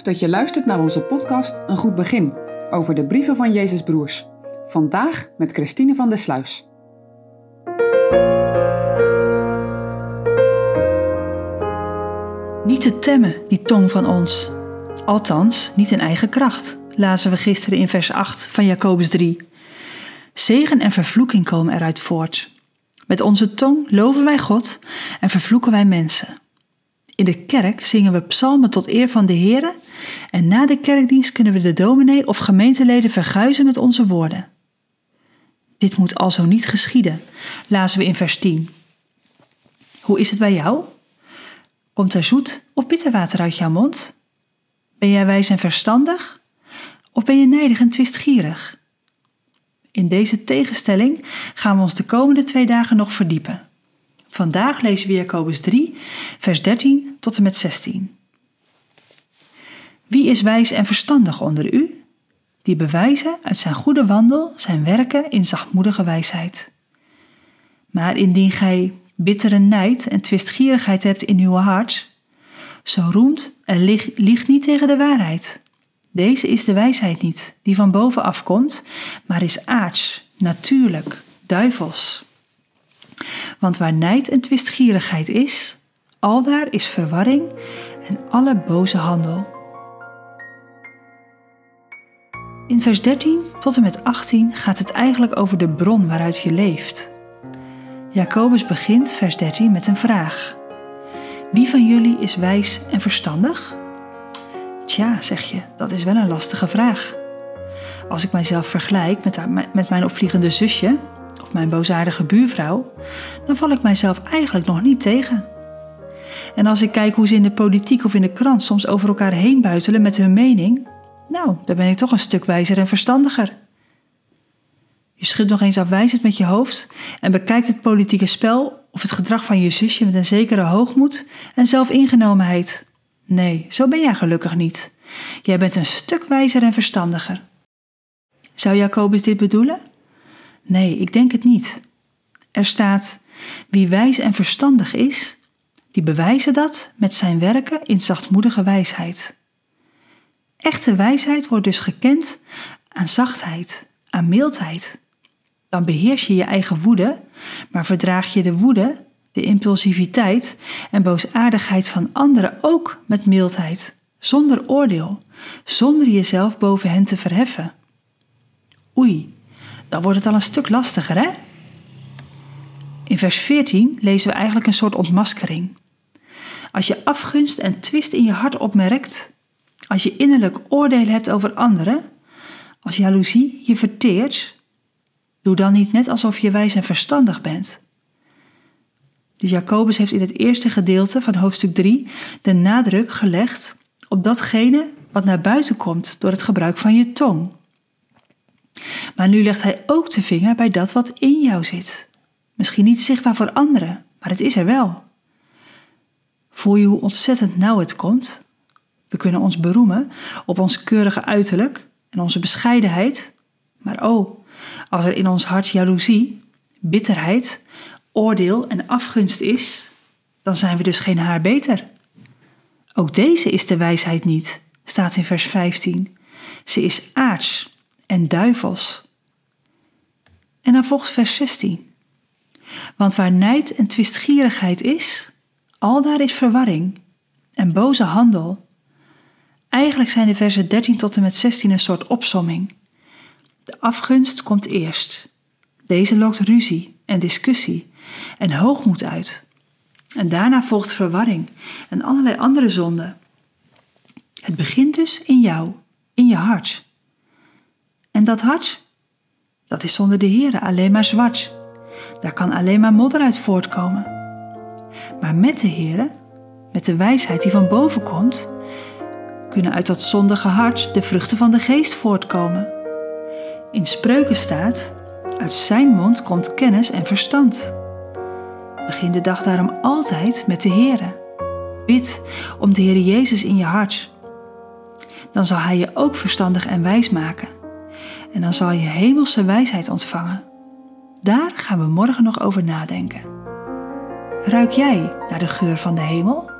Dat je luistert naar onze podcast Een Goed Begin over de brieven van Jezus Broers. Vandaag met Christine van der Sluis. Niet te temmen, die tong van ons. Althans, niet in eigen kracht, lazen we gisteren in vers 8 van Jacobus 3. Zegen en vervloeking komen eruit voort. Met onze tong loven wij God en vervloeken wij mensen. In de kerk zingen we psalmen tot eer van de Here en na de kerkdienst kunnen we de dominee of gemeenteleden verguizen met onze woorden. Dit moet alzo niet geschieden, lazen we in vers 10. Hoe is het bij jou? Komt er zoet of bitter water uit jouw mond? Ben jij wijs en verstandig? Of ben je nijdig en twistgierig? In deze tegenstelling gaan we ons de komende twee dagen nog verdiepen. Vandaag lezen we Jacobus 3, vers 13 tot en met 16. Wie is wijs en verstandig onder u? Die bewijzen uit zijn goede wandel zijn werken in zachtmoedige wijsheid. Maar indien gij bittere nijd en twistgierigheid hebt in uw hart, zo roemt en liegt niet tegen de waarheid. Deze is de wijsheid niet, die van boven afkomt, maar is aards, natuurlijk, duivels. Want waar nijd en twistgierigheid is, aldaar is verwarring en alle boze handel. In vers 13 tot en met 18 gaat het eigenlijk over de bron waaruit je leeft. Jacobus begint vers 13 met een vraag. Wie van jullie is wijs en verstandig? Tja, zeg je, dat is wel een lastige vraag. Als ik mijzelf vergelijk met, met mijn opvliegende zusje mijn boosaardige buurvrouw, dan val ik mijzelf eigenlijk nog niet tegen. En als ik kijk hoe ze in de politiek of in de krant soms over elkaar heen buitelen met hun mening, nou, dan ben ik toch een stuk wijzer en verstandiger. Je schudt nog eens afwijzend met je hoofd en bekijkt het politieke spel of het gedrag van je zusje met een zekere hoogmoed en zelfingenomenheid. Nee, zo ben jij gelukkig niet. Jij bent een stuk wijzer en verstandiger. Zou Jacobus dit bedoelen? Nee, ik denk het niet. Er staat: Wie wijs en verstandig is, die bewijzen dat met zijn werken in zachtmoedige wijsheid. Echte wijsheid wordt dus gekend aan zachtheid, aan mildheid. Dan beheers je je eigen woede, maar verdraag je de woede, de impulsiviteit en boosaardigheid van anderen ook met mildheid, zonder oordeel, zonder jezelf boven hen te verheffen. Oei, dan wordt het al een stuk lastiger, hè? In vers 14 lezen we eigenlijk een soort ontmaskering. Als je afgunst en twist in je hart opmerkt, als je innerlijk oordeel hebt over anderen, als jaloezie je verteert, doe dan niet net alsof je wijs en verstandig bent. Dus Jacobus heeft in het eerste gedeelte van hoofdstuk 3 de nadruk gelegd op datgene wat naar buiten komt door het gebruik van je tong. Maar nu legt hij ook de vinger bij dat wat in jou zit. Misschien niet zichtbaar voor anderen, maar het is er wel. Voel je hoe ontzettend nauw het komt? We kunnen ons beroemen op ons keurige uiterlijk en onze bescheidenheid, maar oh, als er in ons hart jaloezie, bitterheid, oordeel en afgunst is, dan zijn we dus geen haar beter. Ook deze is de wijsheid niet, staat in vers 15. Ze is aards en duivels. En dan volgt vers 16. Want waar nijd en twistgierigheid is, al daar is verwarring en boze handel. Eigenlijk zijn de versen 13 tot en met 16 een soort opsomming. De afgunst komt eerst. Deze lokt ruzie en discussie en hoogmoed uit. En daarna volgt verwarring en allerlei andere zonden. Het begint dus in jou, in je hart. En dat hart, dat is zonder de Heer alleen maar zwart. Daar kan alleen maar modder uit voortkomen. Maar met de Heer, met de wijsheid die van boven komt, kunnen uit dat zondige hart de vruchten van de geest voortkomen. In spreuken staat: uit zijn mond komt kennis en verstand. Begin de dag daarom altijd met de Heer. Bid om de Heer Jezus in je hart. Dan zal Hij je ook verstandig en wijs maken. En dan zal je hemelse wijsheid ontvangen. Daar gaan we morgen nog over nadenken. Ruik jij naar de geur van de hemel?